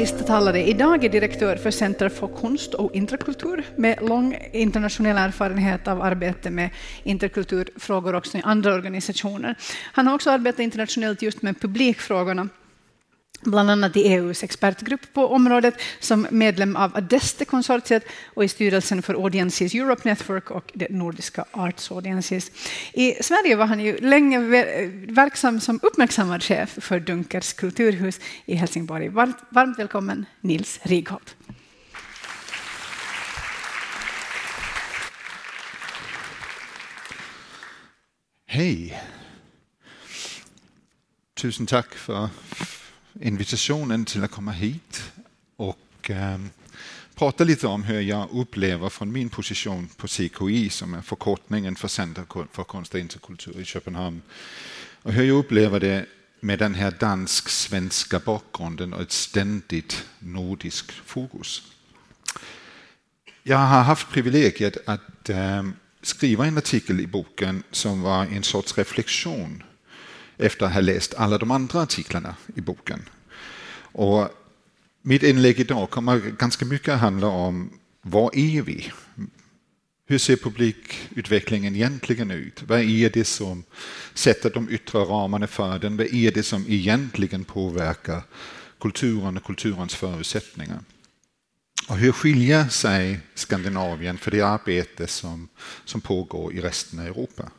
sista talare idag är direktör för Center för konst och interkultur med lång internationell erfarenhet av arbete med interkulturfrågor också i andra organisationer. Han har också arbetat internationellt just med publikfrågorna bland annat i EUs expertgrupp på området som medlem av Adeste-konsortiet och i styrelsen för Audiences Europe Network och det nordiska Arts Audiences. I Sverige var han ju länge verksam som uppmärksammad chef för Dunkers kulturhus i Helsingborg. Varmt, varmt välkommen Nils Righolt. Hej. Tusen tack för invitationen till att komma hit och eh, prata lite om hur jag upplever från min position på CKI som är förkortningen för Center för konst och interkultur i Köpenhamn och hur jag upplever det med den här dansk-svenska bakgrunden och ett ständigt nordiskt fokus. Jag har haft privilegiet att eh, skriva en artikel i boken som var en sorts reflektion efter att ha läst alla de andra artiklarna i boken. Och mitt inlägg idag kommer ganska mycket att handla om vad är vi? Hur ser publikutvecklingen egentligen ut? Vad är det som sätter de yttre ramarna för den? Vad är det som egentligen påverkar kulturen och kulturens förutsättningar? Och hur skiljer sig Skandinavien för det arbete som, som pågår i resten av Europa?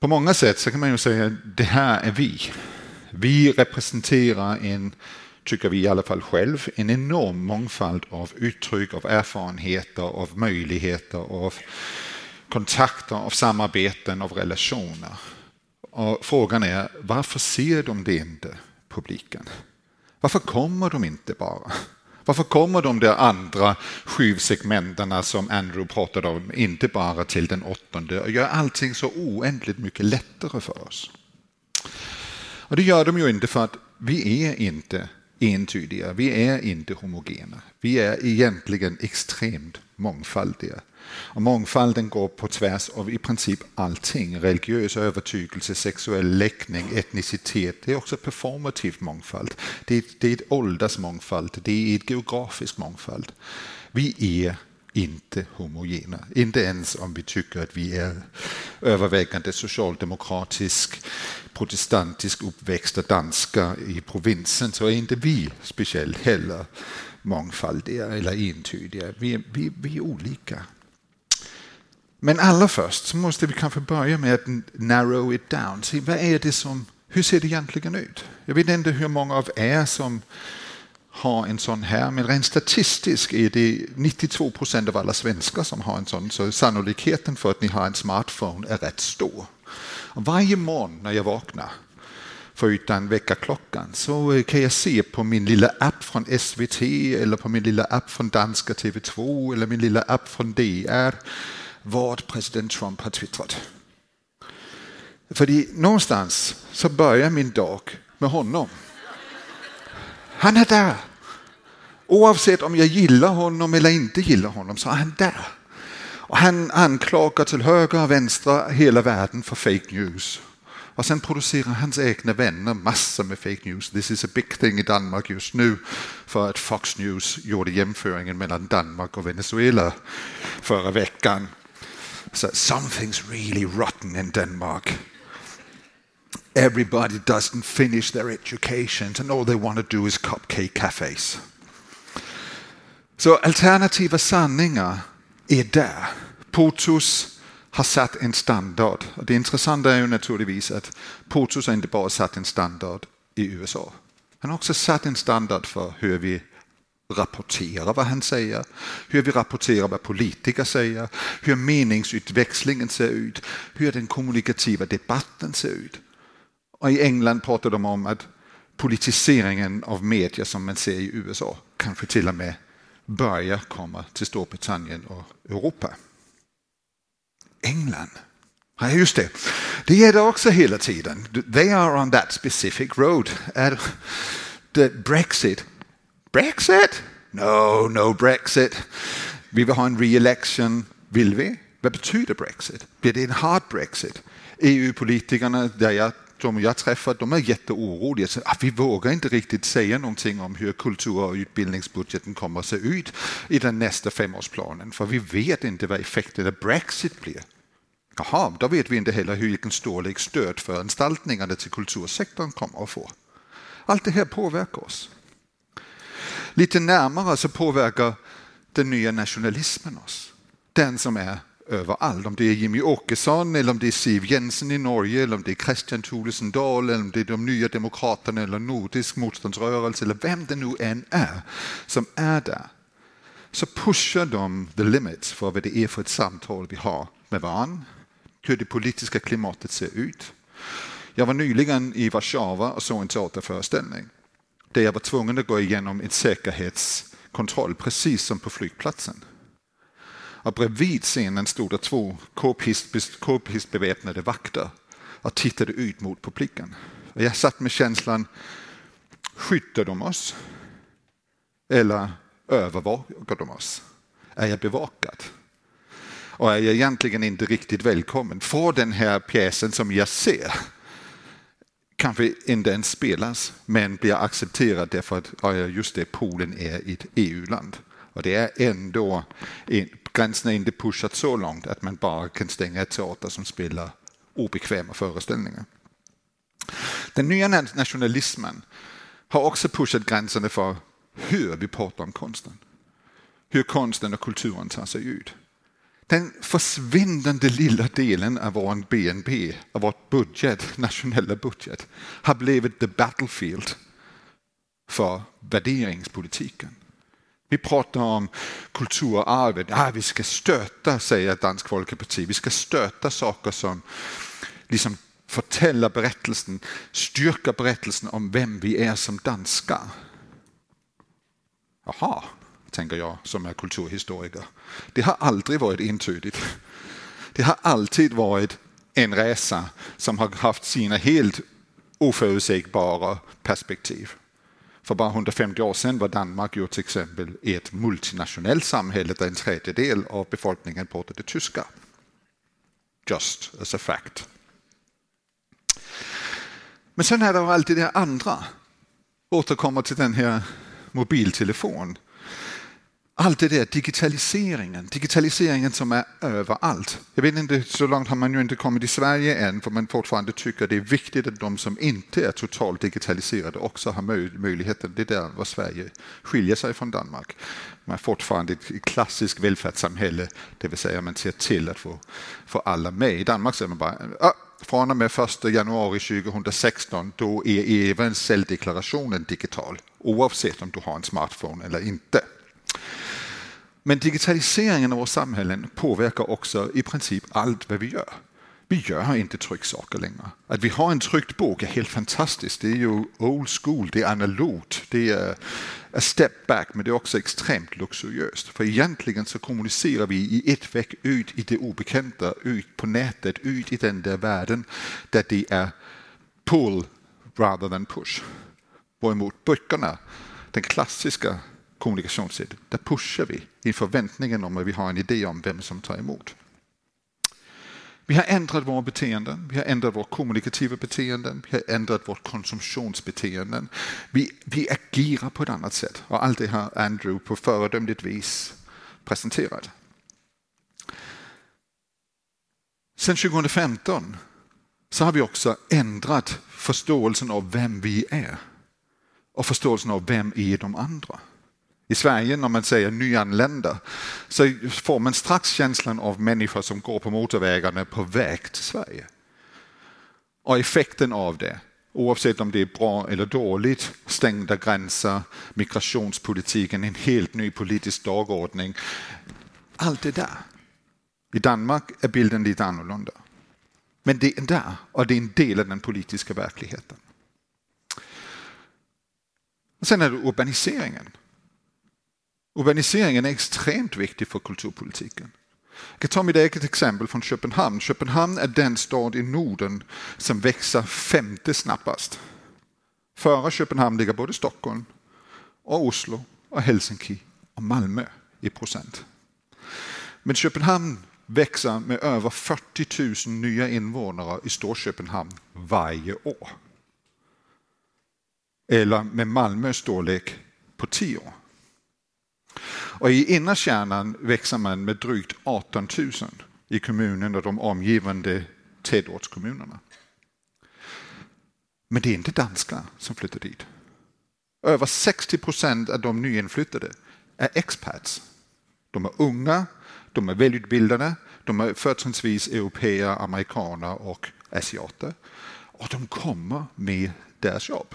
På många sätt så kan man ju säga att det här är vi. Vi representerar en, tycker vi i alla fall själv, en enorm mångfald av uttryck, av erfarenheter, av möjligheter, av kontakter, av samarbeten, av relationer. Och frågan är, varför ser de det inte, publiken? Varför kommer de inte bara? Varför kommer de där andra sju segmenten som Andrew pratade om inte bara till den åttonde och gör allting så oändligt mycket lättare för oss? Och det gör de ju inte för att vi är inte entydiga, vi är inte homogena. Vi är egentligen extremt mångfaldiga. Och mångfalden går på tvärs av i princip allting. Religiös övertygelse, sexuell läggning, etnicitet. Det är också performativ mångfald. Det är, det är ett åldersmångfald, det är ett geografisk mångfald. Vi är inte homogena. Inte ens om vi tycker att vi är övervägande socialdemokratisk, protestantisk uppväxta danska i provinsen så är inte vi speciellt heller mångfaldiga eller entydiga. Vi, vi, vi är olika. Men allra först så måste vi kanske börja med att narrow it down. Se, vad är det som, hur ser det egentligen ut? Jag vet inte hur många av er som har en sån här, men rent statistiskt är det 92 procent av alla svenskar som har en sån, så sannolikheten för att ni har en smartphone är rätt stor. Och varje morgon när jag vaknar, förutom väckarklockan, så eh, kan jag se på min lilla app från SVT eller på min lilla app från danska TV2 eller min lilla app från DR vad president Trump har twittrat. För någonstans så börjar min dag med honom. Han är där. Oavsett om jag gillar honom eller inte gillar honom så är han där. Och han anklagar till höger och vänster hela världen för fake news. Och sen producerar hans egna vänner massor med fake news. This is a big thing i Danmark just nu för att Fox News gjorde jämföringen mellan Danmark och Venezuela förra veckan. So something's really rotten in Denmark. Everybody doesn't finish their education and all they want to do is cupcake cafes. Så alternativa sanningar är där. Potus har satt en standard. Och det intressanta är ju naturligtvis att Potus har inte bara satt en standard i USA. Han har också satt en standard för hur vi rapporterar vad han säger, hur vi rapporterar vad politiker säger, hur meningsutväxlingen ser ut, hur den kommunikativa debatten ser ut. Och I England pratar de om att politiseringen av media som man ser i USA kanske till och med börjar komma till Storbritannien och Europa. England. Ja, just det. Det är det också hela tiden. They are on that specific road. Brexit Brexit? No, no Brexit. Vi vill ha en re-election. Vill vi? Vad betyder Brexit? Blir det en hard Brexit? EU-politikerna, där jag de jag träffar de är jätteoroliga. Så, ah, vi vågar inte riktigt säga någonting om hur kultur och utbildningsbudgeten kommer att se ut i den nästa femårsplanen, för vi vet inte vad effekten av Brexit blir. Jaha, då vet vi inte heller hur vilken storlek stödföranstaltningarna till kultursektorn kommer att få. Allt det här påverkar oss. Lite närmare så påverkar den nya nationalismen oss. Den som är överallt. Om det är Jimmy Åkesson, eller om det är Siv Jensen i Norge, eller om det är Christian Thulesen Dahl, eller om det är de nya demokraterna eller Nordisk motståndsrörelse, eller vem det nu än är som är där, så pushar de the limits för vad det är för ett samtal vi har med varandra, hur det politiska klimatet ser ut. Jag var nyligen i Warszawa och såg en teaterföreställning där jag var tvungen att gå igenom en säkerhetskontroll precis som på flygplatsen. Och bredvid scenen stod det två k-pistbeväpnade vakter och tittade ut mot publiken. Och jag satt med känslan, skyddar de oss? Eller övervakar de oss? Är jag bevakad? Och är jag egentligen inte riktigt välkommen? Får den här pjäsen som jag ser kanske inte ens spelas men blir accepterad därför att just det, Polen är ett EU-land. Och det är ändå, gränsen är inte pushat så långt att man bara kan stänga ett teater som spelar obekväma föreställningar. Den nya nationalismen har också pushat gränserna för hur vi pratar om konsten. Hur konsten och kulturen tar sig ut. Den försvinnande lilla delen av vår BNP, av vår budget, nationella budget, har blivit the battlefield för värderingspolitiken. Vi pratar om kulturarvet. Ja, ah, vi ska stöta, säger Dansk Folkeparti. Vi ska stöta saker som liksom förtäller berättelsen, styrka berättelsen om vem vi är som danskar. Jaha, tänker jag som är kulturhistoriker. Det har aldrig varit entydigt. Det har alltid varit en resa som har haft sina helt oförutsägbara perspektiv. För bara 150 år sedan var Danmark ju till exempel ett multinationellt samhälle där en tredjedel av befolkningen pratade tyska. Just as a fact. Men sen är det alltid det andra. Återkommer till den här mobiltelefonen. Allt det där, digitaliseringen, digitaliseringen som är överallt. Jag vet inte, så långt har man ju inte kommit i Sverige än, för man fortfarande tycker det är viktigt att de som inte är totalt digitaliserade också har möjligheten. Det är där vad Sverige skiljer sig från Danmark. Man är fortfarande ett klassiskt välfärdssamhälle, det vill säga man ser till att få, få alla med. I Danmark säger man bara, ah, från och med 1 januari 2016 då är även celldeklarationen digital, oavsett om du har en smartphone eller inte. Men digitaliseringen av våra samhällen påverkar också i princip allt vad vi gör. Vi gör inte trycksaker längre. Att vi har en tryckt bok är helt fantastiskt. Det är ju old school, det är analogt, det är a step back, men det är också extremt luxuriöst. För egentligen så kommunicerar vi i ett väg ut i det obekanta, ut på nätet, ut i den där världen där det är pull rather than push. Hvorimod böckerna, den klassiska kommunikationssätt. Där pushar vi i förväntningen om att vi har en idé om vem som tar emot. Vi har ändrat våra beteenden, vi har ändrat våra kommunikativa beteenden, vi har ändrat vårt konsumtionsbeteenden. Vi, vi agerar på ett annat sätt och allt det har Andrew på föredömligt vis presenterat. Sen 2015 så har vi också ändrat förståelsen av vem vi är och förståelsen av vem är de andra. I Sverige när man säger nyanlända så får man strax känslan av människor som går på motorvägarna på väg till Sverige. Och effekten av det, oavsett om det är bra eller dåligt, stängda gränser, migrationspolitiken, en helt ny politisk dagordning. Allt det där. I Danmark är bilden lite annorlunda. Men det är där och det är en del av den politiska verkligheten. sen är det urbaniseringen. Urbaniseringen är extremt viktig för kulturpolitiken. Jag kan ta mitt eget exempel från Köpenhamn. Köpenhamn är den stad i Norden som växer femte snabbast. Före Köpenhamn ligger både Stockholm, och Oslo, och Helsinki och Malmö i procent. Men Köpenhamn växer med över 40 000 nya invånare i Storköpenhamn varje år. Eller med Malmös storlek på tio. år. Och I innerkärnan växer man med drygt 18 000 i kommunen och de omgivande tätortskommunerna. Men det är inte danskar som flyttar dit. Över 60 procent av de nyinflyttade är expats. De är unga, de är välutbildade, de är företrädesvis europeer, amerikaner och asiater. Och de kommer med deras jobb.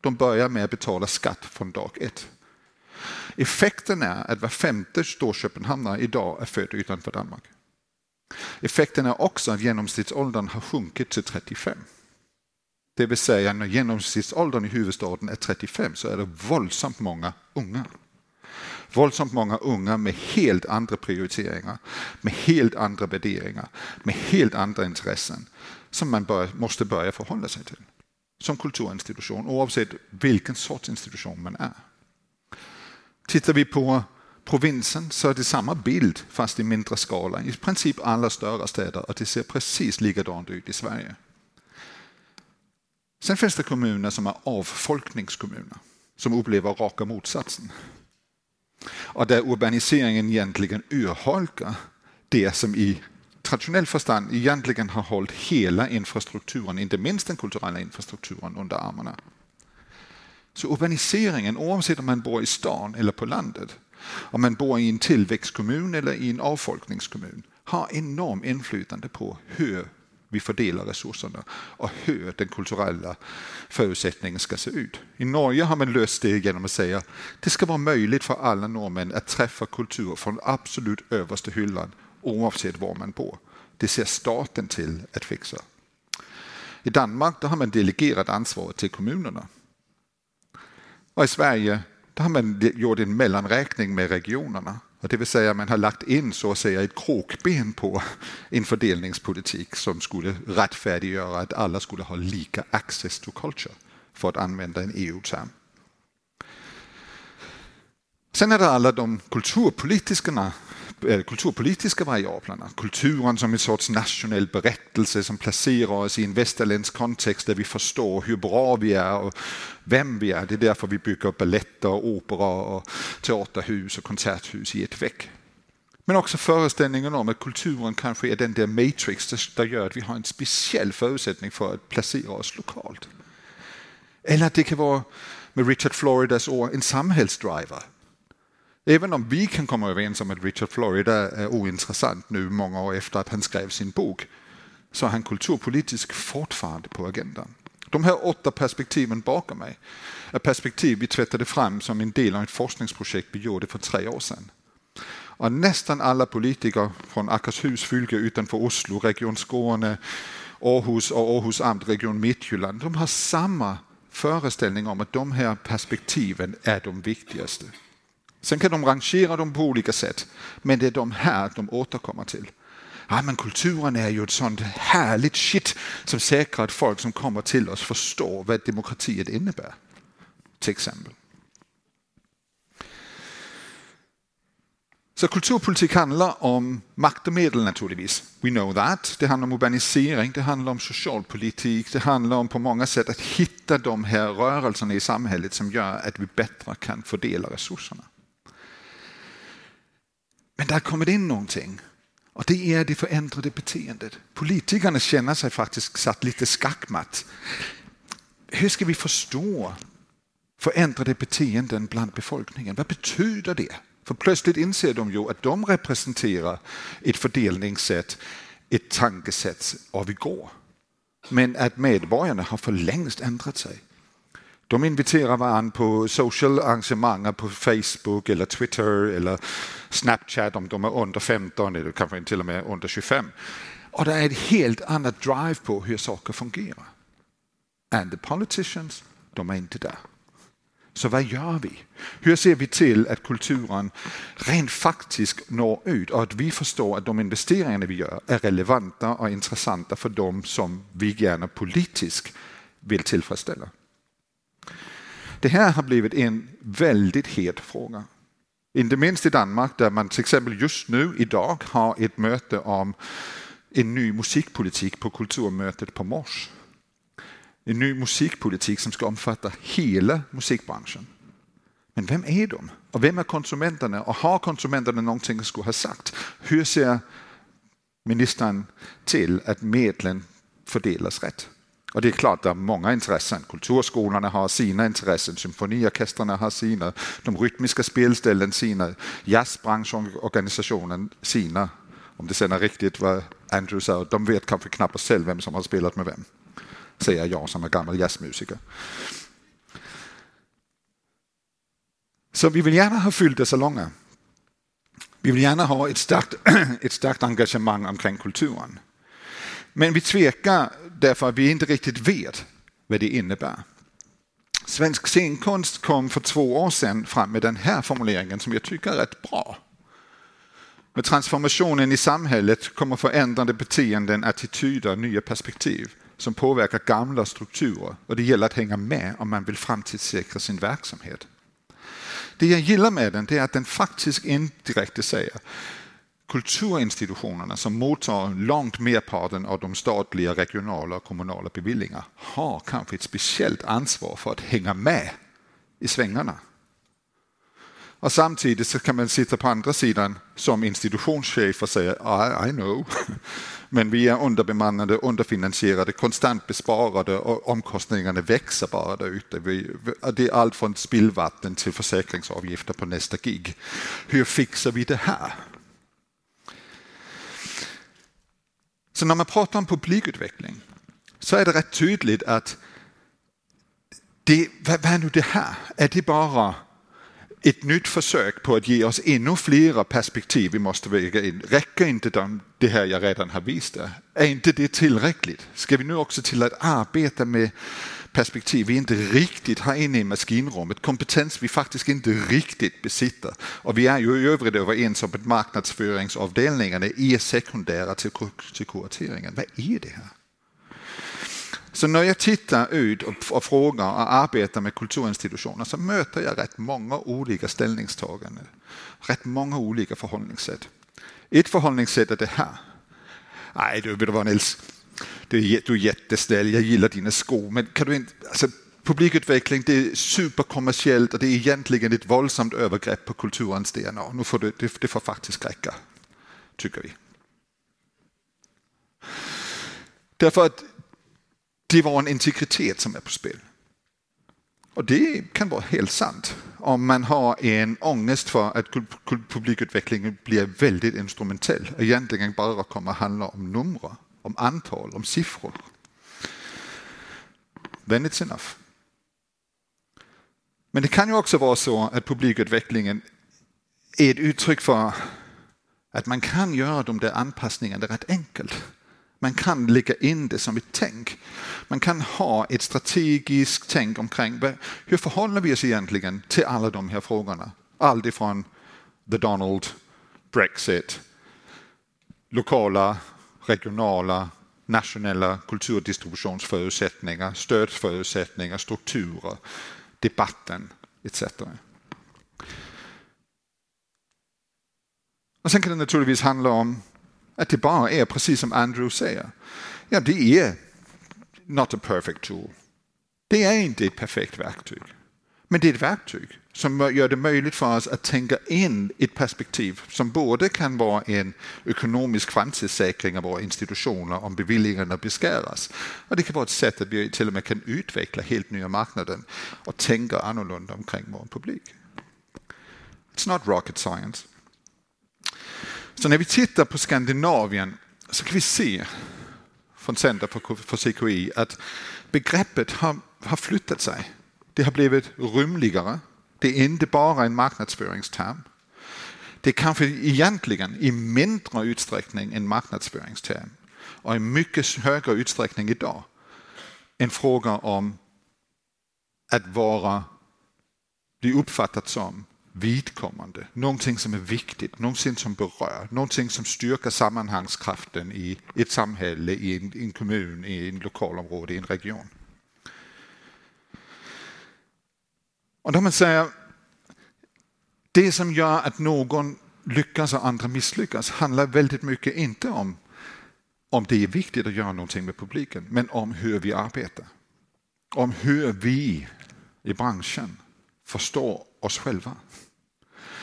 De börjar med att betala skatt från dag ett. Effekten är att var femte storköpenhamnare idag är född utanför Danmark. Effekten är också att genomsnittsåldern har sjunkit till 35. Det vill säga när genomsnittsåldern i huvudstaden är 35 så är det våldsamt många unga. Våldsamt många unga med helt andra prioriteringar, med helt andra värderingar, med helt andra intressen som man bör, måste börja förhålla sig till som kulturinstitution oavsett vilken sorts institution man är. Tittar vi på provinsen så är det samma bild fast i mindre skala i princip alla större städer och det ser precis likadant ut i Sverige. Sen finns det kommuner som är avfolkningskommuner som upplever raka motsatsen. Och där urbaniseringen egentligen urholkar det som i traditionell förstand egentligen har hållit hela infrastrukturen, inte minst den kulturella infrastrukturen, under armarna. Så urbaniseringen, oavsett om man bor i stan eller på landet, om man bor i en tillväxtkommun eller i en avfolkningskommun, har enorm inflytande på hur vi fördelar resurserna och hur den kulturella förutsättningen ska se ut. I Norge har man löst det genom att säga att det ska vara möjligt för alla norrmän att träffa kultur från absolut översta hyllan oavsett var man bor. Det ser staten till att fixa. I Danmark har man delegerat ansvaret till kommunerna. Och I Sverige har man gjort en mellanräkning med regionerna. Det vill säga man har lagt in så att säga ett krokben på en fördelningspolitik som skulle rättfärdiggöra att alla skulle ha lika access to culture, för att använda en EU-term. Sen är det alla de kulturpolitiska, Eh, kulturpolitiska variablerna. Kulturen som en sorts nationell berättelse som placerar oss i en västerländsk kontext där vi förstår hur bra vi är och vem vi är. Det är därför vi bygger balletter, opera, och teaterhus och konserthus i ett väck. Men också föreställningen om att kulturen kanske är den där matrix som gör att vi har en speciell förutsättning för att placera oss lokalt. Eller att det kan vara med Richard Floridas ord en samhällsdriver Även om vi kan komma överens om att Richard Florida är ointressant nu många år efter att han skrev sin bok så är han kulturpolitisk fortfarande på agendan. De här åtta perspektiven bakom mig är perspektiv vi tvättade fram som en del av ett forskningsprojekt vi gjorde för tre år sedan. Och nästan alla politiker från Akershus fylke utanför Oslo, Region Skåne, Aarhus och Aarhus Amt, Region Midtjylland, de har samma föreställning om att de här perspektiven är de viktigaste. Sen kan de rangera dem på olika sätt, men det är de här de återkommer till. Ja, men kulturen är ju ett sånt härligt shit som säkrar att folk som kommer till oss förstår vad demokratiet innebär. Till exempel. Så kulturpolitik handlar om makt och medel naturligtvis. We know that. Det handlar om urbanisering, det handlar om socialpolitik, det handlar om på många sätt att hitta de här rörelserna i samhället som gör att vi bättre kan fördela resurserna. Men där kommer det in någonting. Och det är det förändrade beteendet. Politikerna känner sig faktiskt satt lite skackmatt. Hur ska vi förstå förändrade beteenden bland befolkningen? Vad betyder det? För plötsligt inser de ju att de representerar ett fördelningssätt, ett tankesätt av igår. Men att medborgarna har för längst ändrat sig. De inviterar varandra på social arrangemang på Facebook eller Twitter eller Snapchat om de är under 15 eller kanske till och med under 25. Och det är ett helt annat drive på hur saker fungerar. And the politicians, de är inte där. Så vad gör vi? Hur ser vi till att kulturen rent faktiskt når ut och att vi förstår att de investeringar vi gör är relevanta och intressanta för dem som vi gärna politiskt vill tillfredsställa? Det här har blivit en väldigt het fråga. Inte minst i Danmark där man till exempel just nu idag har ett möte om en ny musikpolitik på kulturmötet på Mors. En ny musikpolitik som ska omfatta hela musikbranschen. Men vem är de? Och vem är konsumenterna? Och har konsumenterna någonting att skulle ha sagt? Hur ser ministern till att medlen fördelas rätt? Och det är klart, det är många intressen. Kulturskolorna har sina intressen, symfoniorkestrarna har sina, de rytmiska spelställen sina, jazzbranschorganisationen sina. Om det sen är riktigt vad Andrew sa, de vet kanske knappast själv vem som har spelat med vem. Säger jag som är gammal jazzmusiker. Så vi vill gärna ha fyllda salonger. Vi vill gärna ha ett starkt, ett starkt engagemang omkring kulturen. Men vi tvekar därför att vi inte riktigt vet vad det innebär. Svensk scenkonst kom för två år sedan fram med den här formuleringen som jag tycker är rätt bra. Med transformationen i samhället kommer förändrade beteenden, attityder, nya perspektiv som påverkar gamla strukturer och det gäller att hänga med om man vill framtidssäkra sin verksamhet. Det jag gillar med den är att den faktiskt indirekt säger kulturinstitutionerna som mottar långt merparten av de statliga, regionala och kommunala beviljningar har kanske ett speciellt ansvar för att hänga med i svängarna. Och samtidigt så kan man sitta på andra sidan som institutionschef och säga I, I know. Men vi är underbemannade, underfinansierade, konstant besparade och omkostningarna växer bara där ute. Det är allt från spillvatten till försäkringsavgifter på nästa gig. Hur fixar vi det här? Så när man pratar om publikutveckling så är det rätt tydligt att det, vad är nu det här? Är det bara ett nytt försök på att ge oss ännu fler perspektiv vi måste väga in. Räcker inte de, det här jag redan har visat? Är inte det tillräckligt? Ska vi nu också till att arbeta med perspektiv vi inte riktigt har inne i maskinrummet, kompetens vi faktiskt inte riktigt besitter. Och vi är ju i övrigt överens om att marknadsföringsavdelningarna är sekundära till, till kurateringen. Vad är det här? Så när jag tittar ut och, och frågar och arbetar med kulturinstitutioner så möter jag rätt många olika ställningstaganden. Rätt många olika förhållningssätt. Ett förhållningssätt är det här. Nej, du vet du vad Nils, du är, jättesnäll, jag gillar dina skor, men kan du inte, alltså, publikutveckling det är superkommersiellt och det är egentligen ett våldsamt övergrepp på kulturens DNA. Nu får det, det, det får faktiskt räcka, tycker vi. Därför att det var en integritet som är på spel. Och det kan vara helt sant om man har en ångest för att publikutvecklingen blir väldigt instrumentell och egentligen bara kommer att handla om nummer, om antal, om siffror. Then it's enough. Men det kan ju också vara så att publikutvecklingen är ett uttryck för att man kan göra de där anpassningarna rätt enkelt. Man kan lägga in det som ett tänk. Man kan ha ett strategiskt tänk omkring hur förhåller vi oss egentligen till alla de här frågorna. Allt ifrån the Donald, Brexit, lokala, regionala, nationella kulturdistributionsförutsättningar, stödförutsättningar, strukturer, debatten etc. Och sen kan det naturligtvis handla om att det bara är precis som Andrew säger. Ja, det är not a perfect tool. Det är inte ett perfekt verktyg. Men det är ett verktyg som gör det möjligt för oss att tänka in ett perspektiv som både kan vara en ekonomisk framtidssäkring av våra institutioner om beviljningarna beskäras. Och det kan vara ett sätt att vi till och med kan utveckla helt nya marknaden och tänka annorlunda omkring vår publik. It's not rocket science. Så när vi tittar på Skandinavien så kan vi se från Center för CKI att begreppet har, har flyttat sig. Det har blivit rymligare. Det är inte bara en marknadsföringsterm. Det är kanske egentligen i mindre utsträckning en marknadsföringsterm och i mycket högre utsträckning idag en fråga om att vara, bli uppfattat som vidkommande, någonting som är viktigt, någonting som berör, någonting som styrker sammanhangskraften i ett samhälle, i en, i en kommun, i en lokalområde, i en region. Och de säger, det som gör att någon lyckas och andra misslyckas handlar väldigt mycket inte om om det är viktigt att göra någonting med publiken, men om hur vi arbetar. Om hur vi i branschen förstår oss själva.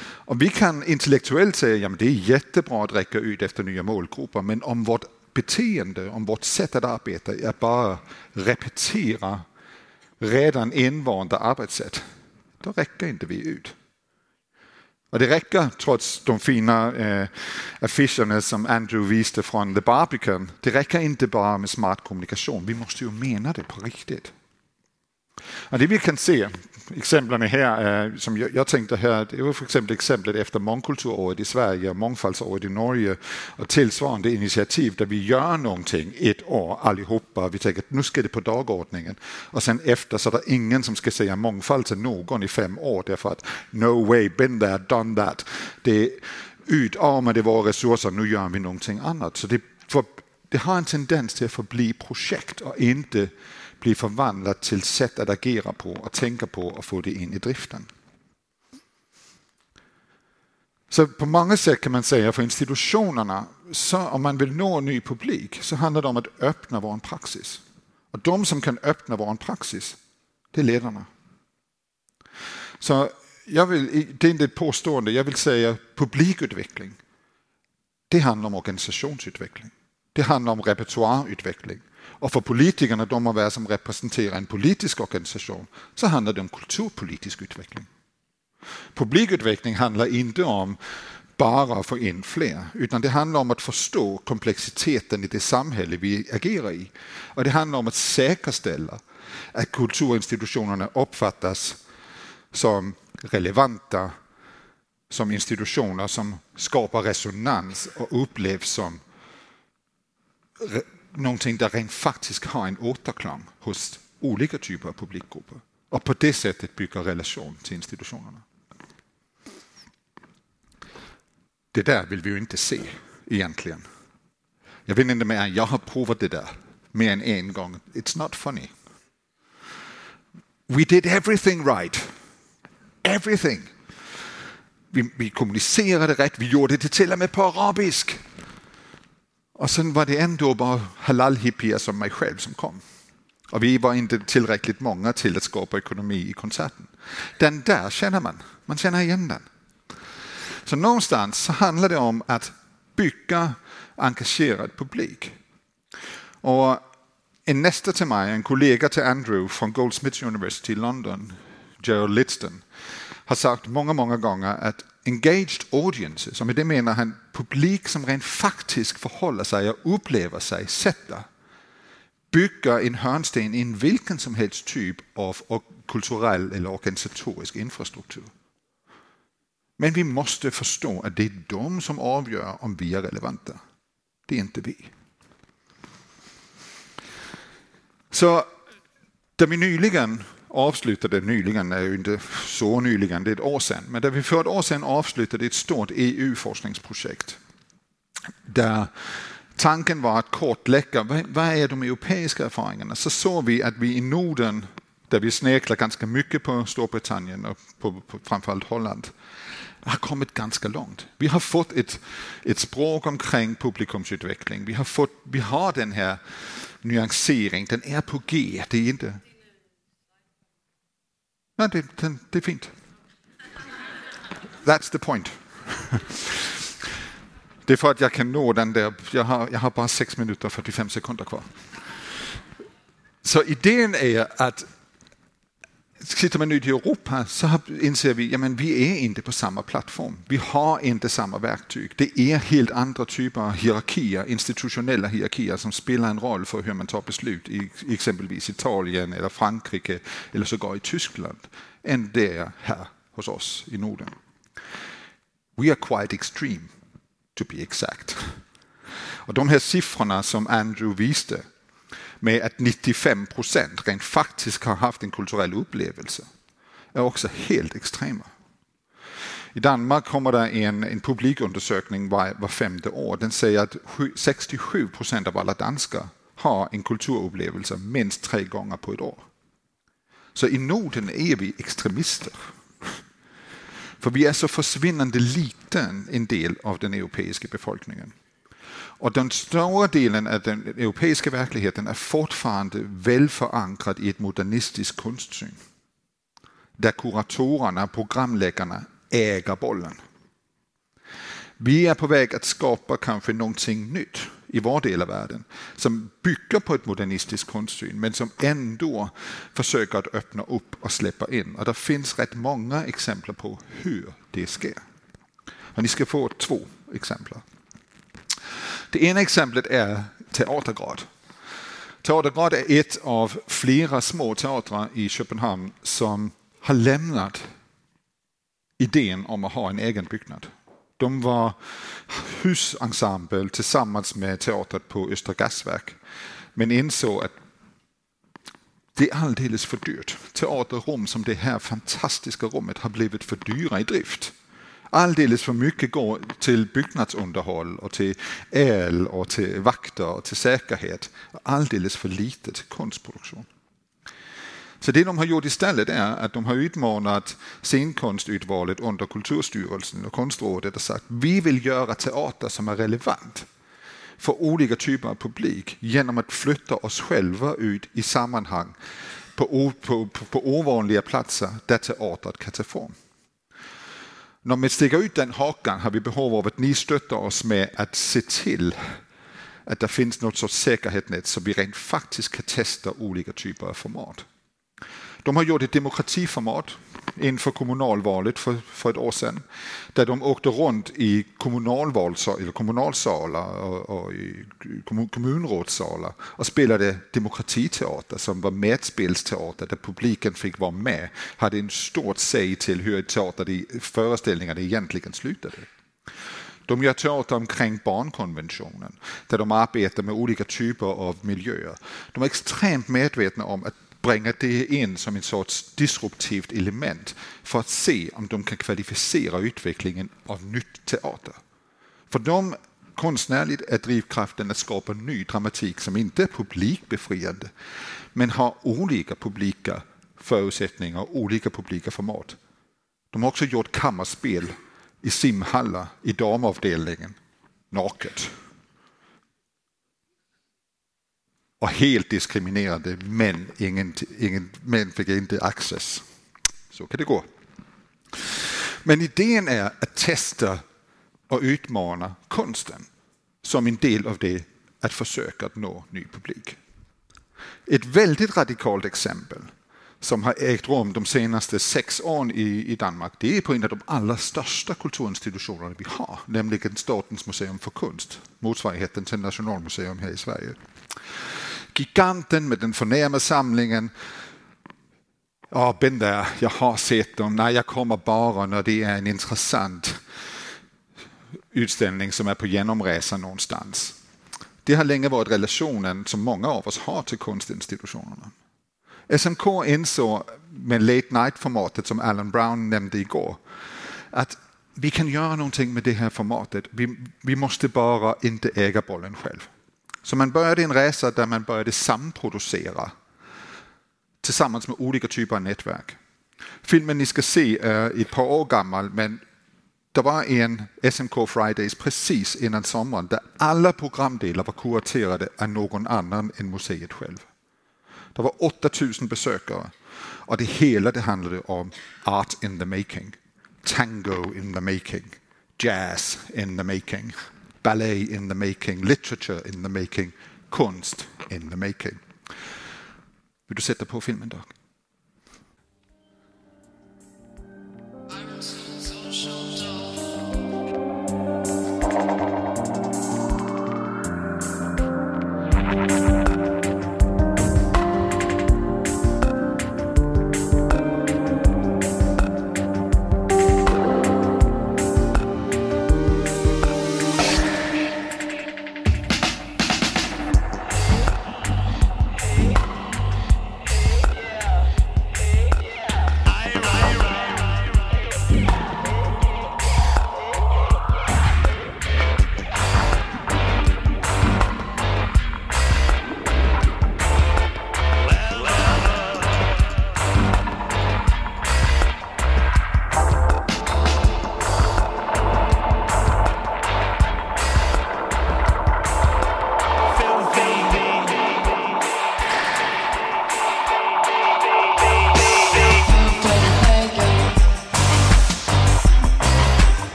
Och vi kan intellektuellt säga att det är jättebra att räcka ut efter nya målgrupper, men om vårt beteende, om vårt sätt att arbeta är bara repetera redan invanda arbetssätt, då räcker inte vi ut. Och det räcker trots de fina eh, affischerna som Andrew visade från The Barbican. Det räcker inte bara med smart kommunikation, vi måste ju mena det på riktigt. Och det vi kan se, exemplen här, eh, som jag, tänkte här, det var för exempel exemplet efter mångkulturåret i Sverige, och mångfaldsåret i Norge och tillsvarande initiativ där vi gör någonting ett år allihopa. Vi tänker att nu ska det på dagordningen och sen efter så är det ingen som ska säga mångfald till någon i fem år därför att no way, been there, done that. Det utarmade våra resurser, nu gör vi någonting annat. Så det, för, det har en tendens till att förbli projekt och inte blir förvandlat till sätt att agera på och tänka på och få det in i driften. Så på många sätt kan man säga för institutionerna, så om man vill nå en ny publik så handlar det om att öppna vår praxis. Och de som kan öppna vår praxis, det är ledarna. Så jag vill, det är inte ett påstående, jag vill säga publikutveckling. Det handlar om organisationsutveckling. Det handlar om repertoarutveckling. Och för politikerna, de må vara som representerar en politisk organisation, så handlar det om kulturpolitisk utveckling. Publikutveckling handlar inte om bara att få in fler, utan det handlar om att förstå komplexiteten i det samhälle vi agerar i. Och det handlar om att säkerställa att kulturinstitutionerna uppfattas som relevanta, som institutioner som skapar resonans och upplevs som någonting där rent faktiskt har en återklang hos olika typer av publikgrupper och på det sättet bygga relation till institutionerna. Det där vill vi ju inte se egentligen. Jag vet inte mer, jag har provat det där mer än en gång. It's not funny. We did everything right. Everything. Vi, vi kommunicerade rätt, vi gjorde det till och med på arabisk. Och sen var det ändå bara halal-hippier som mig själv som kom. Och vi var inte tillräckligt många till att skapa ekonomi i konserten. Den där känner man, man känner igen den. Så någonstans så handlar det om att bygga engagerad publik. Och en nästa till mig, en kollega till Andrew från Goldsmiths University i London, Gerald Lidston, har sagt många, många gånger att engaged audiences, och med det menar han publik som rent faktiskt förhåller sig och upplever sig, sätta, bygger en hörnsten i vilken som helst typ av kulturell eller organisatorisk infrastruktur. Men vi måste förstå att det är de som avgör om vi är relevanta. Det är inte vi. Så där vi nyligen avslutade nyligen, är ju inte så nyligen, det är ett år sedan, men där vi för ett år sedan avslutade ett stort EU-forskningsprojekt. Där tanken var att kortlägga vad är de europeiska erfarenheterna. Så såg vi att vi i Norden, där vi sneglar ganska mycket på Storbritannien och på, på framförallt Holland, har kommit ganska långt. Vi har fått ett, ett språk omkring publikumsutveckling. Vi har, fått, vi har den här nyanseringen, den är på G. Det är inte, Nej, det, det, det är fint. That's the point. Det är för att jag kan nå den där, jag har, jag har bara 6 minuter och 45 sekunder kvar. Så idén är att sitter man ut i Europa så inser vi att vi är inte på samma plattform. Vi har inte samma verktyg. Det är helt andra typer av hierarkier, institutionella hierarkier som spelar en roll för hur man tar beslut i exempelvis Italien eller Frankrike eller så går i Tyskland än det är här hos oss i Norden. We are quite extreme, to be exact. Och de här siffrorna som Andrew visade med att 95 procent rent faktiskt har haft en kulturell upplevelse är också helt extrema. I Danmark kommer det en, en publikundersökning var, var femte år. Den säger att 67 procent av alla danskar har en kulturupplevelse minst tre gånger på ett år. Så i Norden är vi extremister. För vi är så försvinnande liten en del av den europeiska befolkningen. Och den stora delen av den europeiska verkligheten är fortfarande väl förankrad i ett modernistiskt konstsyn. Där kuratorerna, programläggarna, äger bollen. Vi är på väg att skapa kanske någonting nytt i vår del av världen som bygger på ett modernistiskt konstsyn men som ändå försöker att öppna upp och släppa in. Och det finns rätt många exempel på hur det sker. Och ni ska få två exempel. Det ena exemplet är Teatergrad. Teatergrad är ett av flera små teatrar i Köpenhamn som har lämnat idén om att ha en egen byggnad. De var husensemble tillsammans med teatern på Östra Gasverk. Men insåg att det är alldeles för dyrt. Teaterrum som det här fantastiska rummet har blivit för dyra i drift. Alldeles för mycket går till byggnadsunderhåll och till el och till vakter och till säkerhet. Alldeles för lite till konstproduktion. Så det de har gjort istället är att de har utmanat scenkonstutvalet under Kulturstyrelsen och Konstrådet och sagt vi vill göra teater som är relevant för olika typer av publik genom att flytta oss själva ut i sammanhang på, på, på, på ovanliga platser där teatern kan ta form. När vi sticker ut den hakan har vi behov av att ni stöttar oss med att se till att det finns något sorts säkerhetsnät så vi rent faktiskt kan testa olika typer av format. De har gjort ett demokratiformat inför kommunalvalet för, för ett år sedan. Där de åkte runt i kommunalvalsal, kommunalsalar och, och i kommunrådssalar och spelade demokratiteater som var mätspelsteater där publiken fick vara med. Hade en stort säg till hur teater, föreställningarna egentligen slutade. De gör teater omkring barnkonventionen där de arbetar med olika typer av miljöer. De är extremt medvetna om att bringa det in som en sorts disruptivt element för att se om de kan kvalificera utvecklingen av nytt teater. För dem konstnärligt är drivkraften att skapa ny dramatik som inte är publikbefriande men har olika publika förutsättningar och olika publika format. De har också gjort kammarspel i simhallar i damavdelningen naket och helt diskriminerande, män. Ingen, ingen, män fick inte access. Så kan det gå. Men idén är att testa och utmana konsten som en del av det att försöka att nå ny publik. Ett väldigt radikalt exempel som har ägt rum de senaste sex åren i, i Danmark, det är på en av de allra största kulturinstitutionerna vi har, nämligen Statens museum för konst, motsvarigheten till Nationalmuseum här i Sverige giganten med den förnäma samlingen. Ja, ben där, jag har sett dem. Nej, jag kommer bara när det är en intressant utställning som är på genomresa någonstans. Det har länge varit relationen som många av oss har till konstinstitutionerna. SMK insåg med late night-formatet som Alan Brown nämnde igår att vi kan göra någonting med det här formatet. Vi, vi måste bara inte äga bollen själv. Så man började en resa där man började samproducera tillsammans med olika typer av nätverk. Filmen ni ska se är ett par år gammal men det var en SMK Fridays precis innan sommaren där alla programdelar var kuraterade av någon annan än museet själv. Det var 8000 besökare och det hela det handlade om art in the making, tango in the making, jazz in the making ballet in the making, literature in the making, konst in the making. Vill du sätta på filmen Dag?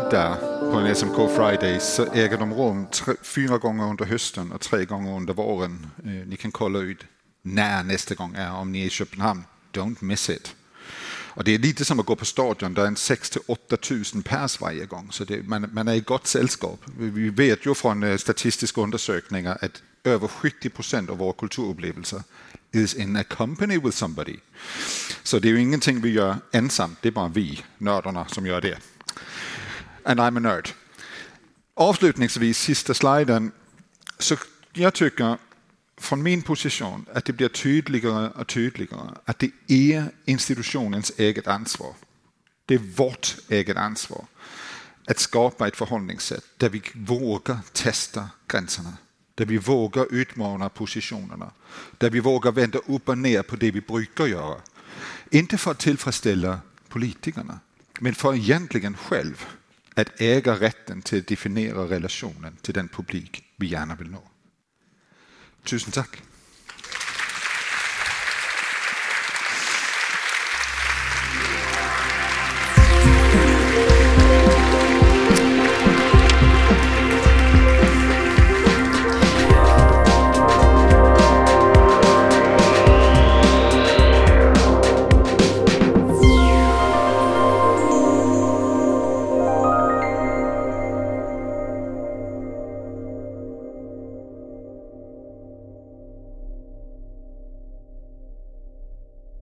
Varit där på en SMK Friday så äger de rum tre, fyra gånger under hösten och tre gånger under våren. Eh, ni kan kolla ut när nästa gång är om ni är i Köpenhamn. Don't miss it. Och det är lite som att gå på stadion, det är en 6 till 8 000 pers varje gång, så det, man, man, är i gott sällskap. Vi vet ju från eh, statistiska undersökningar att över 70 procent av våra kulturupplevelser is in a company with somebody. Så det är ju ingenting vi gör ensamt, det är bara vi, nördarna, som gör det and I'm a nerd. Avslutningsvis, sista sliden. Så jag tycker från min position att det blir tydligare och tydligare att det är institutionens eget ansvar. Det är vårt eget ansvar att skapa ett förhållningssätt där vi vågar testa gränserna. Där vi vågar utmana positionerna. Där vi vågar vända upp och ner på det vi brukar göra. Inte för att tillfredsställa politikerna, men för egentligen själv att äga rätten till att definiera relationen till den publik vi gärna vill nå. Tusen tack.